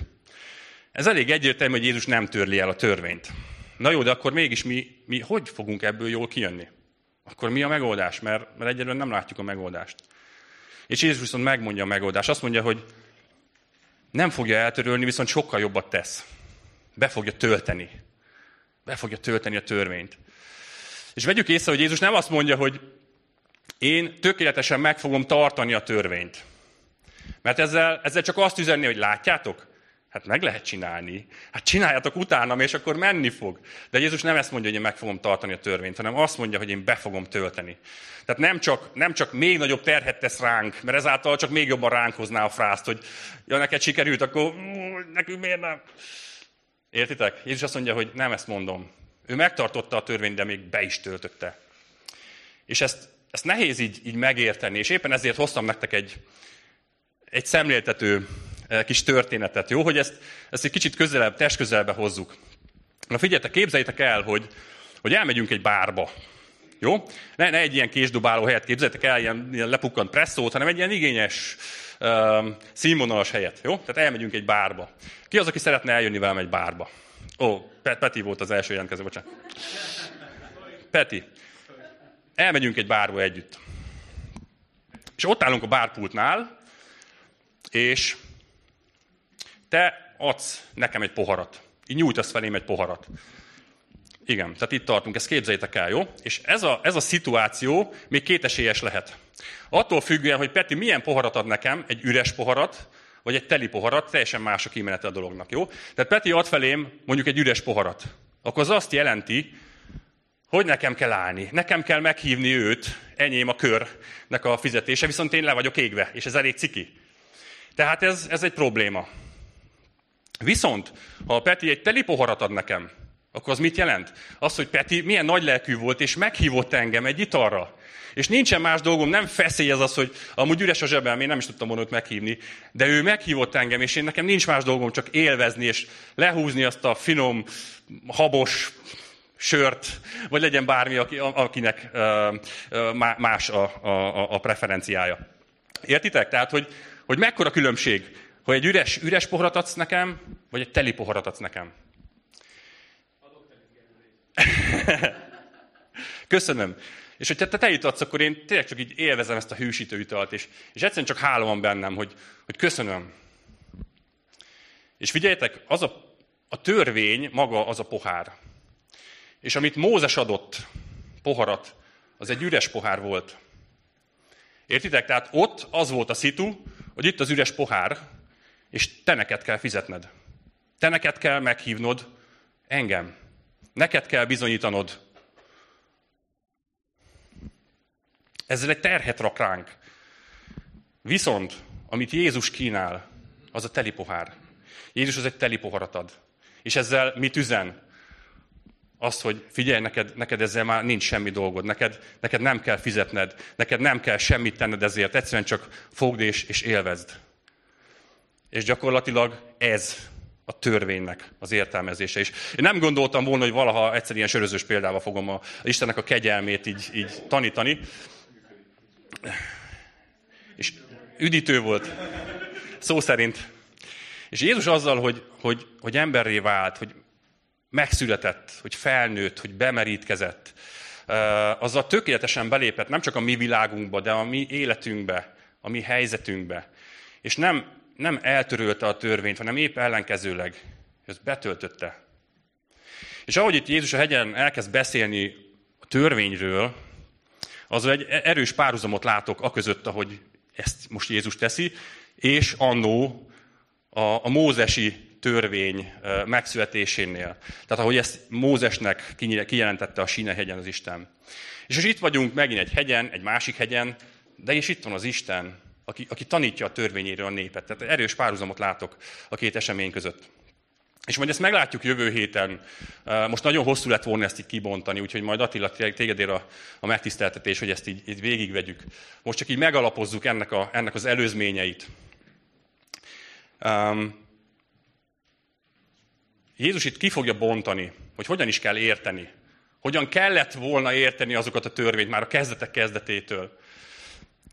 Ez elég egyértelmű, hogy Jézus nem törli el a törvényt. Na jó, de akkor mégis mi, mi hogy fogunk ebből jól kijönni? Akkor mi a megoldás? Mert, mert egyelőre nem látjuk a megoldást. És Jézus viszont megmondja a megoldást. Azt mondja, hogy nem fogja eltörölni, viszont sokkal jobbat tesz. Be fogja tölteni. Be fogja tölteni a törvényt. És vegyük észre, hogy Jézus nem azt mondja, hogy én tökéletesen meg fogom tartani a törvényt. Mert ezzel, ezzel csak azt üzenni, hogy látjátok, hát meg lehet csinálni. Hát csináljátok utána, és akkor menni fog. De Jézus nem ezt mondja, hogy én meg fogom tartani a törvényt, hanem azt mondja, hogy én be fogom tölteni. Tehát nem csak, nem csak még nagyobb terhet tesz ránk, mert ezáltal csak még jobban ránk hozná a frászt, hogy ja, neked sikerült, akkor nekünk miért nem? Értitek? Jézus azt mondja, hogy nem ezt mondom. Ő megtartotta a törvényt, de még be is töltötte. És ezt ezt nehéz így, így megérteni, és éppen ezért hoztam nektek egy, egy szemléltető eh, kis történetet, jó? Hogy ezt, ezt egy kicsit közelebb, testközelbe hozzuk. Na figyeljetek, képzeljétek el, hogy, hogy elmegyünk egy bárba. Jó? Ne, ne egy ilyen késdobáló helyet képzeljétek el, ilyen, ilyen lepukkant presszót, hanem egy ilyen igényes, um, színvonalas helyet. Jó? Tehát elmegyünk egy bárba. Ki az, aki szeretne eljönni velem egy bárba? Ó, Peti volt az első jelentkező, bocsánat. Peti, elmegyünk egy bárba együtt. És ott állunk a bárpultnál, és te adsz nekem egy poharat. Így nyújtasz felém egy poharat. Igen, tehát itt tartunk, ezt képzeljétek el, jó? És ez a, ez a szituáció még kétesélyes lehet. Attól függően, hogy Peti milyen poharat ad nekem, egy üres poharat, vagy egy teli poharat, teljesen más a kimenete a dolognak, jó? Tehát Peti ad felém mondjuk egy üres poharat. Akkor az azt jelenti, hogy nekem kell állni, nekem kell meghívni őt, enyém a körnek a fizetése, viszont én le vagyok égve, és ez elég ciki. Tehát ez, ez egy probléma. Viszont, ha a Peti egy teli poharat ad nekem, akkor az mit jelent? Az, hogy Peti milyen nagy lelkű volt, és meghívott engem egy italra. És nincsen más dolgom, nem feszély az az, hogy amúgy üres a zsebem, én nem is tudtam volna őt meghívni, de ő meghívott engem, és én nekem nincs más dolgom, csak élvezni, és lehúzni azt a finom, habos, sört, vagy legyen bármi, akinek más a, a, a preferenciája. Értitek? Tehát, hogy, hogy mekkora különbség, hogy egy üres, üres poharat adsz nekem, vagy egy teli poharat adsz nekem. Köszönöm. És hogyha te tejét adsz, akkor én tényleg csak így élvezem ezt a hűsítő italt, és, és egyszerűen csak hála van bennem, hogy, hogy köszönöm. És figyeljetek, az a, a törvény maga az a pohár. És amit Mózes adott, poharat, az egy üres pohár volt. Értitek? Tehát ott az volt a szitu, hogy itt az üres pohár, és te neked kell fizetned. Te neked kell meghívnod engem. Neked kell bizonyítanod. Ezzel egy terhet rak ránk. Viszont, amit Jézus kínál, az a teli pohár. Jézus az egy teli poharat ad. És ezzel mit üzen? Azt, hogy figyelj, neked, neked ezzel már nincs semmi dolgod, neked, neked nem kell fizetned, neked nem kell semmit tenned ezért, egyszerűen csak fogd és, és élvezd. És gyakorlatilag ez a törvénynek az értelmezése is. Én nem gondoltam volna, hogy valaha egyszer ilyen sörözős példával fogom a, Istennek a kegyelmét így, így tanítani. És üdítő volt, szó szerint. És Jézus azzal, hogy, hogy, hogy emberré vált, hogy megszületett, hogy felnőtt, hogy bemerítkezett, azzal tökéletesen belépett nem csak a mi világunkba, de a mi életünkbe, a mi helyzetünkbe. És nem, nem eltörölte a törvényt, hanem épp ellenkezőleg. Ezt betöltötte. És ahogy itt Jézus a hegyen elkezd beszélni a törvényről, az egy erős párhuzamot látok a között, ahogy ezt most Jézus teszi, és annó a, a mózesi törvény megszületésénél. Tehát ahogy ezt Mózesnek kijelentette a hegyen az Isten. És most itt vagyunk megint egy hegyen, egy másik hegyen, de és itt van az Isten, aki, aki tanítja a törvényéről a népet. Tehát erős párhuzamot látok a két esemény között. És majd ezt meglátjuk jövő héten. Most nagyon hosszú lett volna ezt így kibontani, úgyhogy majd Attila téged ér a, a megtiszteltetés, hogy ezt így, így végigvegyük. Most csak így megalapozzuk ennek, a, ennek az előzményeit. Um, Jézus itt ki fogja bontani, hogy hogyan is kell érteni. Hogyan kellett volna érteni azokat a törvényt már a kezdetek kezdetétől.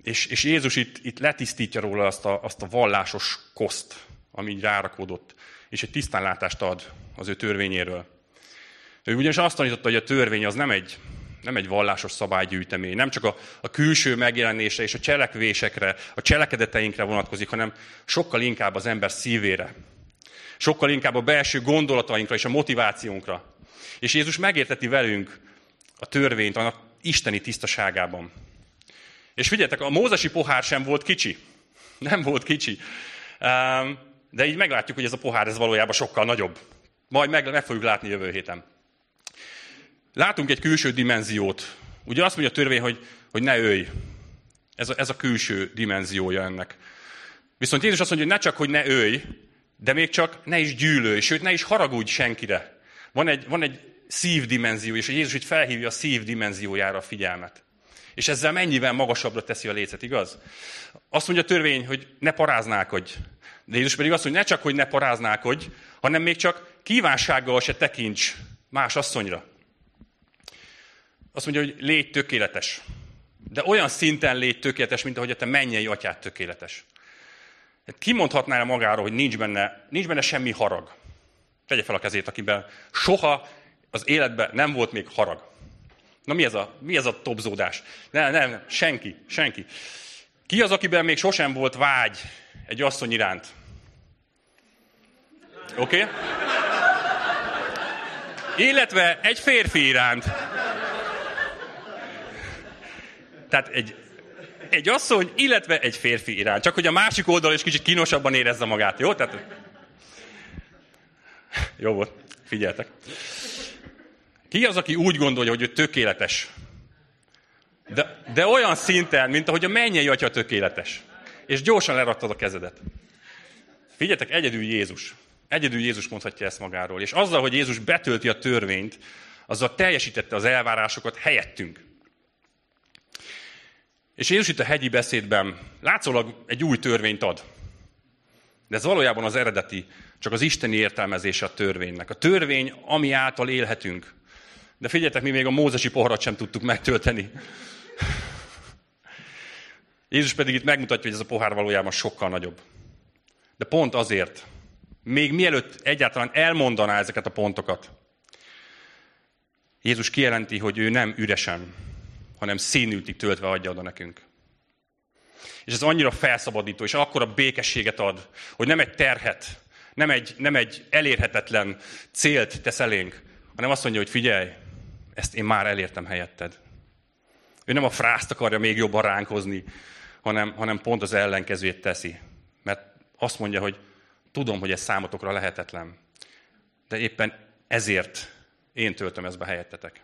És, és Jézus itt, itt letisztítja róla azt a, azt a vallásos koszt, ami így rárakódott, és egy tisztánlátást ad az ő törvényéről. Ő ugyanis azt tanította, hogy a törvény az nem egy, nem egy vallásos szabálygyűjtemény, nem csak a, a külső megjelenésre és a cselekvésekre, a cselekedeteinkre vonatkozik, hanem sokkal inkább az ember szívére. Sokkal inkább a belső gondolatainkra és a motivációnkra. És Jézus megérteti velünk a törvényt annak isteni tisztaságában. És figyeljetek, a mózesi pohár sem volt kicsi. Nem volt kicsi. De így meglátjuk, hogy ez a pohár ez valójában sokkal nagyobb. Majd meg, meg fogjuk látni jövő héten. Látunk egy külső dimenziót. Ugye azt mondja a törvény, hogy, hogy ne ölj. Ez a, ez a külső dimenziója ennek. Viszont Jézus azt mondja, hogy ne csak, hogy ne ölj, de még csak ne is gyűlölj, sőt, ne is haragudj senkire. Van egy, van egy szívdimenzió, és Jézus itt felhívja a szívdimenziójára a figyelmet. És ezzel mennyivel magasabbra teszi a lécet, igaz? Azt mondja a törvény, hogy ne paráználkodj. De Jézus pedig azt mondja, ne csak, hogy ne paráználkodj, hanem még csak kívánsággal se tekints más asszonyra. Azt mondja, hogy légy tökéletes. De olyan szinten légy tökéletes, mint ahogy a te mennyei atyád tökéletes. Hát kimondhatná magáról, hogy nincs benne, nincs benne semmi harag. Tegye fel a kezét, akiben soha az életben nem volt még harag. Na mi ez a, mi ez a topzódás? Nem, nem, senki, senki. Ki az, akiben még sosem volt vágy egy asszony iránt? Oké? Okay? Illetve egy férfi iránt. Tehát egy, egy asszony, illetve egy férfi iránt. Csak hogy a másik oldal is kicsit kínosabban érezze magát, jó? Tehát... Jó volt, figyeltek. Ki az, aki úgy gondolja, hogy ő tökéletes? De, de olyan szinten, mint ahogy a mennyei atya tökéletes. És gyorsan leraktad a kezedet. Figyeljetek, egyedül Jézus. Egyedül Jézus mondhatja ezt magáról. És azzal, hogy Jézus betölti a törvényt, azzal teljesítette az elvárásokat helyettünk. És Jézus itt a hegyi beszédben látszólag egy új törvényt ad. De ez valójában az eredeti, csak az isteni értelmezése a törvénynek. A törvény, ami által élhetünk. De figyeljetek, mi még a mózesi poharat sem tudtuk megtölteni. Jézus pedig itt megmutatja, hogy ez a pohár valójában sokkal nagyobb. De pont azért, még mielőtt egyáltalán elmondaná ezeket a pontokat, Jézus kijelenti, hogy ő nem üresen, hanem színültig töltve adja oda nekünk. És ez annyira felszabadító, és akkora békességet ad, hogy nem egy terhet, nem egy, nem egy elérhetetlen célt tesz elénk, hanem azt mondja, hogy figyelj, ezt én már elértem helyetted. Ő nem a frászt akarja még jobban ránkozni, hanem, hanem pont az ellenkezőjét teszi. Mert azt mondja, hogy tudom, hogy ez számotokra lehetetlen. De éppen ezért én töltöm ezt be helyettetek.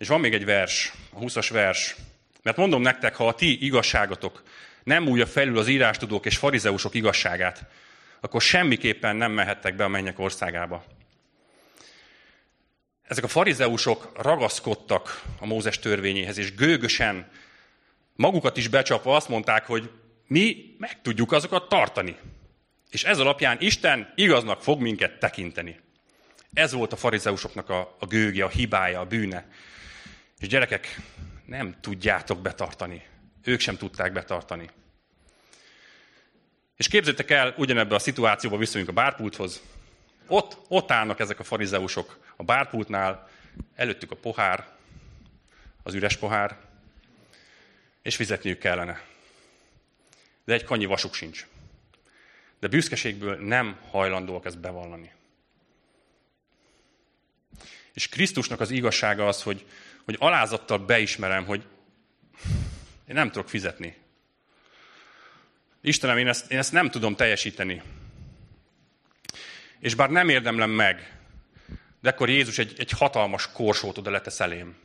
És van még egy vers, a 20-as vers. Mert mondom nektek, ha a ti igazságotok nem újja felül az írástudók és farizeusok igazságát, akkor semmiképpen nem mehettek be a mennyek országába. Ezek a farizeusok ragaszkodtak a Mózes törvényéhez, és gőgösen, magukat is becsapva azt mondták, hogy mi meg tudjuk azokat tartani. És ez alapján Isten igaznak fog minket tekinteni. Ez volt a farizeusoknak a, a gőgje, a hibája, a bűne. És gyerekek, nem tudjátok betartani. Ők sem tudták betartani. És képzeljétek el, ugyanebben a szituációban viszonyunk a bárpulthoz. Ott, ott állnak ezek a farizeusok a bárpultnál, előttük a pohár, az üres pohár, és fizetniük kellene. De egy kanyi vasuk sincs. De büszkeségből nem hajlandóak ezt bevallani. És Krisztusnak az igazsága az, hogy, hogy alázattal beismerem, hogy én nem tudok fizetni. Istenem, én ezt, én ezt nem tudom teljesíteni. és bár nem érdemlem meg, de akkor Jézus egy, egy hatalmas korsót oda letesz elém,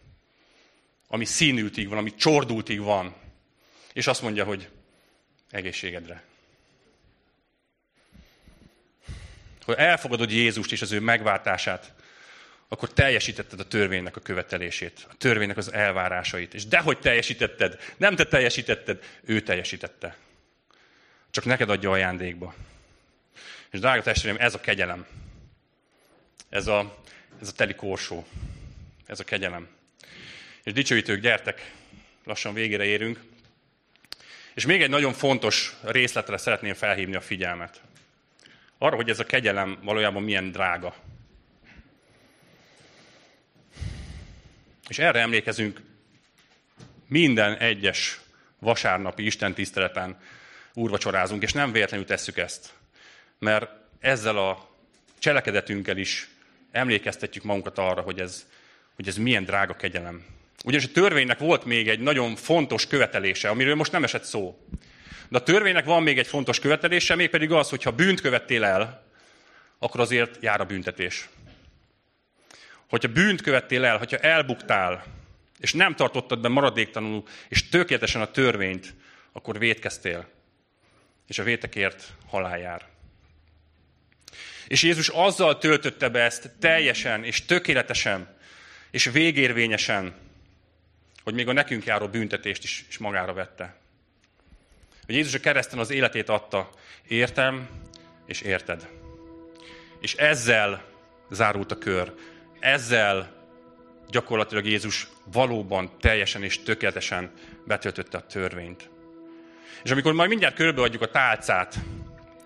ami színültig van, ami csordultig van, és azt mondja, hogy egészségedre. Ha elfogadod Jézust és az ő megváltását, akkor teljesítetted a törvénynek a követelését, a törvénynek az elvárásait. És dehogy teljesítetted, nem te teljesítetted, ő teljesítette. Csak neked adja ajándékba. És drága testvérem, ez a kegyelem. Ez a, ez a teli korsó. Ez a kegyelem. És dicsőítők, gyertek, lassan végére érünk. És még egy nagyon fontos részletre szeretném felhívni a figyelmet. Arra, hogy ez a kegyelem valójában milyen drága. És erre emlékezünk minden egyes vasárnapi Isten tiszteleten úrvacsorázunk, és nem véletlenül tesszük ezt. Mert ezzel a cselekedetünkkel is emlékeztetjük magunkat arra, hogy ez, hogy ez milyen drága kegyelem. Ugyanis a törvénynek volt még egy nagyon fontos követelése, amiről most nem esett szó. De a törvénynek van még egy fontos követelése, mégpedig az, hogy ha bűnt követtél el, akkor azért jár a büntetés. Hogyha bűnt követtél el, hogyha elbuktál, és nem tartottad be maradéktalanul, és tökéletesen a törvényt, akkor vétkeztél. És a vétekért halál jár. És Jézus azzal töltötte be ezt teljesen és tökéletesen, és végérvényesen, hogy még a nekünk járó büntetést is, is magára vette. Hogy Jézus a kereszten az életét adta. Értem, és érted. És ezzel zárult a kör. Ezzel gyakorlatilag Jézus valóban teljesen és tökéletesen betöltötte a törvényt. És amikor majd mindjárt körbeadjuk a tálcát,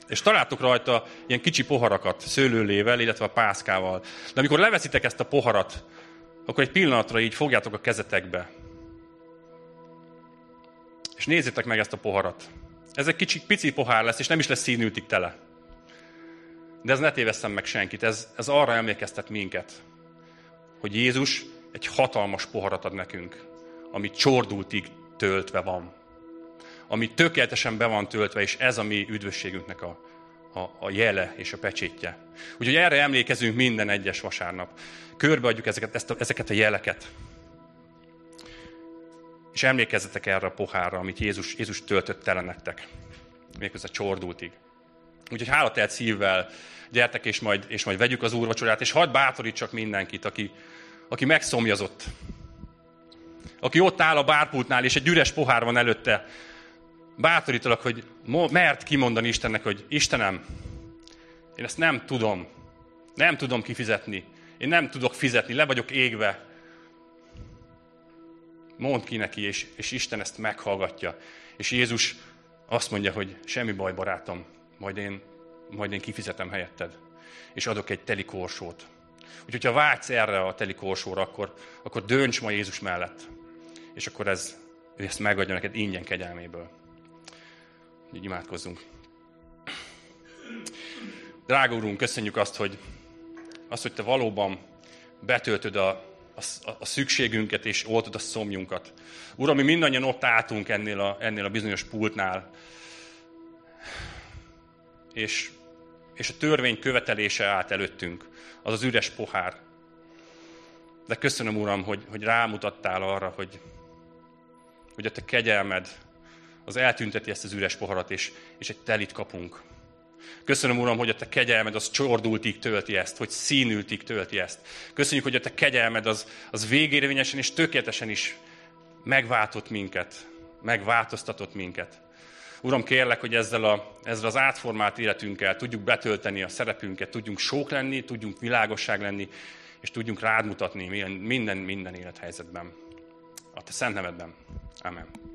és találtok rajta ilyen kicsi poharakat szőlőlével, illetve a pászkával. De amikor leveszitek ezt a poharat, akkor egy pillanatra így fogjátok a kezetekbe. És nézzétek meg ezt a poharat. Ez egy kicsi, pici pohár lesz, és nem is lesz színültig tele. De ez ne tévesszem meg senkit, ez, ez arra emlékeztet minket, hogy Jézus egy hatalmas poharat ad nekünk, ami csordultig töltve van. Ami tökéletesen be van töltve, és ez a mi üdvösségünknek a, a, a jele és a pecsétje. Úgyhogy erre emlékezünk minden egyes vasárnap. Körbeadjuk ezeket, ezt a, ezeket a jeleket. És emlékezzetek erre a pohárra, amit Jézus, Jézus töltött tele nektek. Méghozzá csordultig. Úgyhogy hálatelt szívvel gyertek, és majd, és majd vegyük az úrvacsorát, és hadd bátorítsak mindenkit, aki, aki megszomjazott. Aki ott áll a bárpultnál, és egy üres pohár van előtte. Bátorítalak, hogy mert kimondani Istennek, hogy Istenem, én ezt nem tudom. Nem tudom kifizetni. Én nem tudok fizetni, le vagyok égve. Mondd ki neki, és, és Isten ezt meghallgatja. És Jézus azt mondja, hogy semmi baj, barátom, majd én, majd én kifizetem helyetted. És adok egy teli korsót. Úgyhogy ha vágysz erre a teli korsóra, akkor, akkor dönts ma Jézus mellett. És akkor ez, ő ezt megadja neked ingyen kegyelméből. Így imádkozzunk. Drága Úrunk, köszönjük azt, hogy, azt, hogy Te valóban betöltöd a, a, a szükségünket, és oltod a szomjunkat. Uram, mi mindannyian ott álltunk ennél a, ennél a bizonyos pultnál, és, és a törvény követelése állt előttünk, az az üres pohár. De köszönöm, Uram, hogy, hogy rámutattál arra, hogy, hogy a Te kegyelmed az eltünteti ezt az üres poharat, és, és egy telit kapunk. Köszönöm, Uram, hogy a Te kegyelmed az csordultig tölti ezt, hogy színültig tölti ezt. Köszönjük, hogy a Te kegyelmed az, az végérvényesen és tökéletesen is megváltott minket, megváltoztatott minket. Uram, kérlek, hogy ezzel, a, ezzel az átformált életünkkel tudjuk betölteni a szerepünket, tudjunk sok lenni, tudjunk világosság lenni, és tudjunk rád mutatni minden, minden élethelyzetben. A te szent nevedben. Amen.